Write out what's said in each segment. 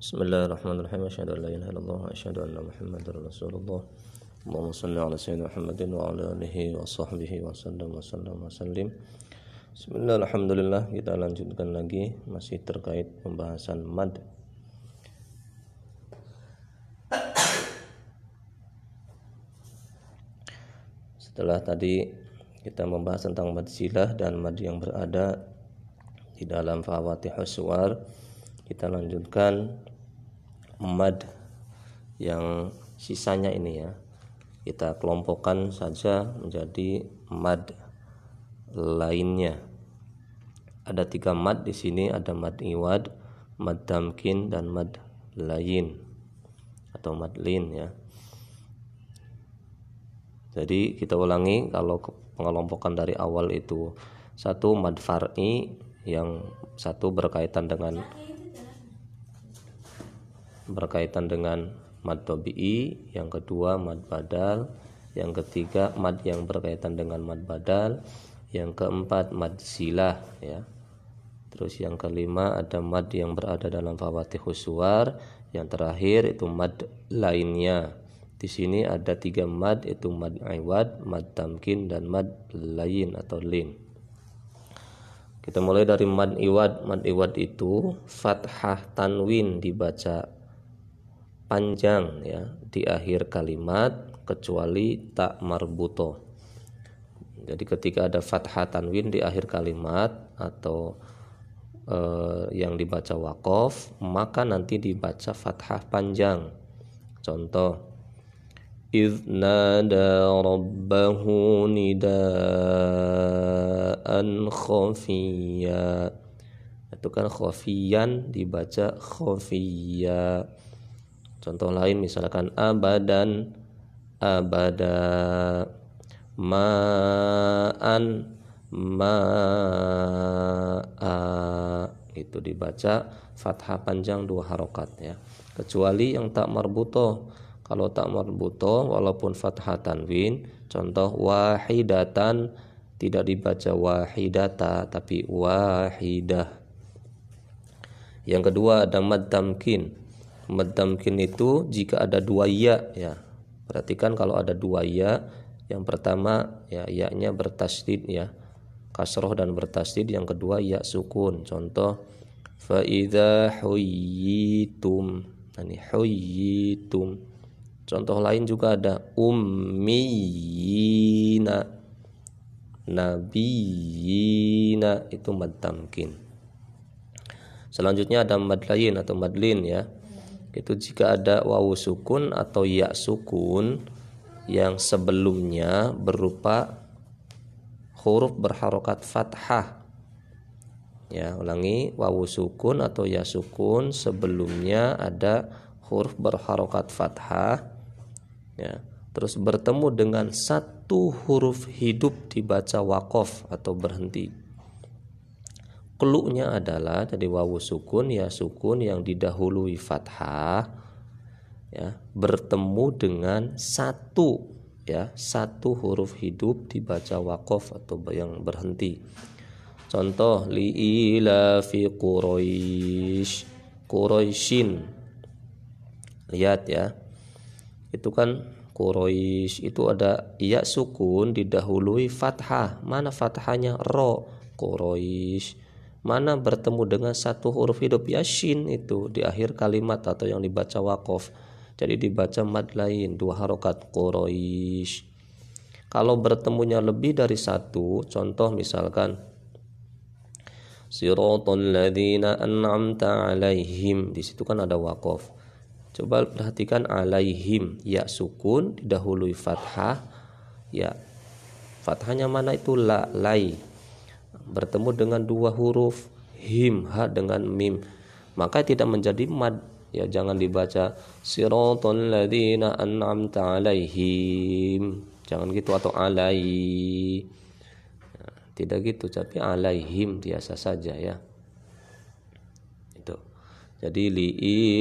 بسم الله الرحمن الرحيم أشهد أن لا إله إلا الله وأشهد أن محمدا رسول الله اللهم صل على سيدنا محمد وعلى آله وصحبه وسلم وسلم وسلم Bismillah, Alhamdulillah kita lanjutkan lagi masih terkait pembahasan mad Setelah tadi kita membahas tentang mad silah dan mad yang berada di dalam fawatihus suar kita lanjutkan mad yang sisanya ini ya kita kelompokkan saja menjadi mad lainnya. Ada tiga mad di sini, ada mad iwad, mad tamkin dan mad lain atau mad lin ya. Jadi kita ulangi kalau pengelompokan dari awal itu satu mad far'i yang satu berkaitan dengan berkaitan dengan mad tabi'i, yang kedua mad badal, yang ketiga mad yang berkaitan dengan mad badal, yang keempat mad silah ya. Terus yang kelima ada mad yang berada dalam fawatihus suwar yang terakhir itu mad lainnya. Di sini ada tiga mad itu mad iwad mad tamkin dan mad lain atau lin. Kita mulai dari mad iwad. Mad iwad itu fathah tanwin dibaca panjang ya di akhir kalimat kecuali tak marbuto jadi ketika ada fathah tanwin di akhir kalimat atau eh, yang dibaca wakof, maka nanti dibaca fathah panjang. Contoh إذ نادى ربه نداء خفيا itu kan khafiyan dibaca khafiya contoh lain misalkan abadan abada ma'an ma'a. Itu dibaca fathah panjang dua harokat ya. Kecuali yang tak marbuto. Kalau tak marbuto walaupun fathah tanwin contoh wahidatan tidak dibaca wahidata tapi wahidah. Yang kedua ada mad tamkin mad tamkin itu jika ada dua ya ya perhatikan kalau ada dua ya yang pertama ya ya-nya bertasdid ya. Kasroh dan bertasdid. Yang kedua ya sukun. Contoh fa idza huyitum. Ini huyitum. Contoh lain juga ada ummiyina. Nabiyina itu mad tamkin. Selanjutnya ada mad lain atau madlin ya. Itu jika ada wawu sukun atau ya sukun yang sebelumnya berupa huruf berharokat fathah. Ya ulangi wawu sukun atau ya sukun sebelumnya ada huruf berharokat fathah. Ya terus bertemu dengan satu huruf hidup dibaca wakof atau berhenti keluknya adalah jadi wawu sukun ya sukun yang didahului fathah ya bertemu dengan satu ya satu huruf hidup dibaca wakof atau yang berhenti. Contoh ila fi quraish quraishin lihat ya. Itu kan Quraisy itu ada ya sukun didahului fathah. Mana fathahnya? Ro Quraisy mana bertemu dengan satu huruf hidup yasin itu di akhir kalimat atau yang dibaca wakof jadi dibaca mad lain dua harokat Quraisy. Kalau bertemunya lebih dari satu, contoh misalkan Siratal ladzina an'amta alaihim. Di situ kan ada wakof. Coba perhatikan alaihim ya sukun didahului fathah ya. Fathahnya mana itu la lai. Bertemu dengan dua huruf him ha dengan mim. Maka tidak menjadi mad. Ya jangan dibaca siratal ladzina an'amta alaihim. Jangan gitu atau alai. Ya, tidak gitu tapi alaihim biasa saja ya. Itu. Jadi li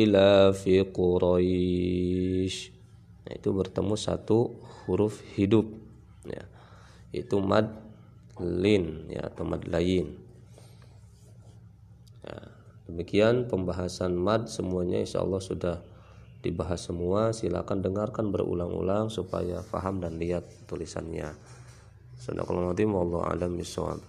ila fi quraish. Nah, itu bertemu satu huruf hidup ya. Itu mad lin ya atau mad lain ya Demikian pembahasan mad semuanya insya Allah sudah dibahas semua. Silakan dengarkan berulang-ulang supaya faham dan lihat tulisannya. Sadaqallahu a'lam bishawab.